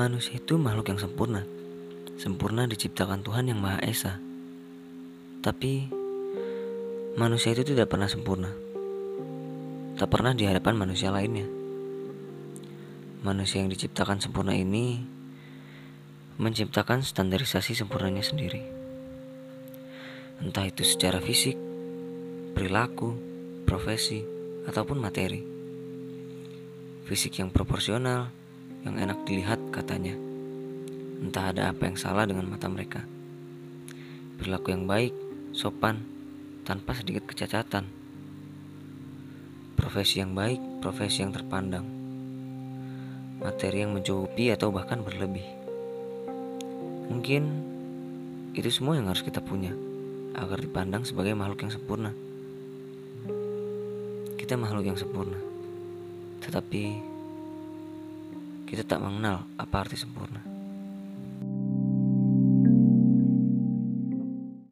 Manusia itu makhluk yang sempurna. Sempurna diciptakan Tuhan yang Maha Esa. Tapi manusia itu tidak pernah sempurna. Tak pernah di hadapan manusia lainnya. Manusia yang diciptakan sempurna ini menciptakan standarisasi sempurnanya sendiri. Entah itu secara fisik, perilaku, profesi, ataupun materi. Fisik yang proporsional, yang enak dilihat katanya. Entah ada apa yang salah dengan mata mereka. Perilaku yang baik, sopan, tanpa sedikit kecacatan. Profesi yang baik, profesi yang terpandang. Materi yang mencukupi atau bahkan berlebih. Mungkin itu semua yang harus kita punya agar dipandang sebagai makhluk yang sempurna. Kita makhluk yang sempurna, tetapi kita tak mengenal apa arti sempurna.